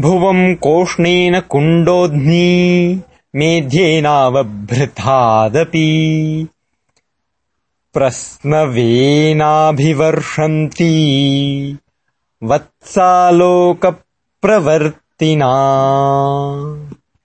भुवम् कोष्णेन कुण्डोऽध्नी मेध्येनावभृथादपि प्रस्नवेनाभिवर्षन्ती वत्सालोकप्रवर्तिना।